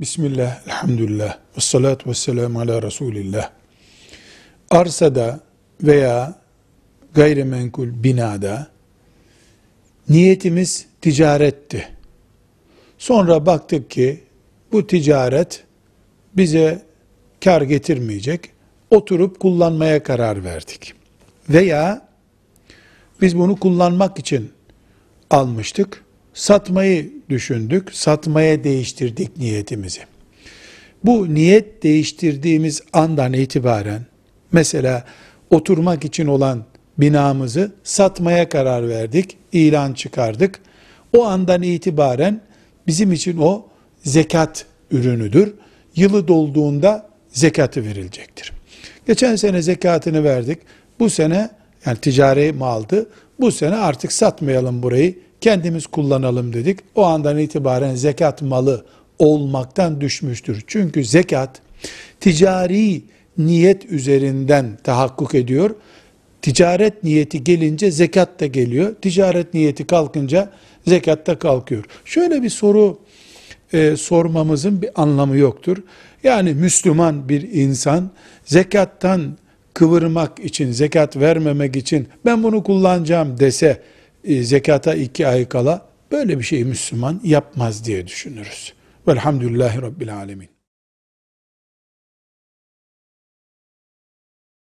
Bismillah, elhamdülillah, ve salatu ve selamu ala Resulillah. Arsada veya gayrimenkul binada niyetimiz ticaretti. Sonra baktık ki bu ticaret bize kar getirmeyecek. Oturup kullanmaya karar verdik. Veya biz bunu kullanmak için almıştık. Satmayı düşündük. Satmaya değiştirdik niyetimizi. Bu niyet değiştirdiğimiz andan itibaren mesela oturmak için olan binamızı satmaya karar verdik. ilan çıkardık. O andan itibaren bizim için o zekat ürünüdür. Yılı dolduğunda zekatı verilecektir. Geçen sene zekatını verdik. Bu sene yani ticari maldı. Bu sene artık satmayalım burayı. Kendimiz kullanalım dedik. O andan itibaren zekat malı olmaktan düşmüştür. Çünkü zekat ticari niyet üzerinden tahakkuk ediyor. Ticaret niyeti gelince zekat da geliyor. Ticaret niyeti kalkınca zekat da kalkıyor. Şöyle bir soru e, sormamızın bir anlamı yoktur. Yani Müslüman bir insan zekattan kıvırmak için, zekat vermemek için ben bunu kullanacağım dese e, zekata iki ay kala böyle bir şey Müslüman yapmaz diye düşünürüz. Velhamdülillahi Rabbil Alemin.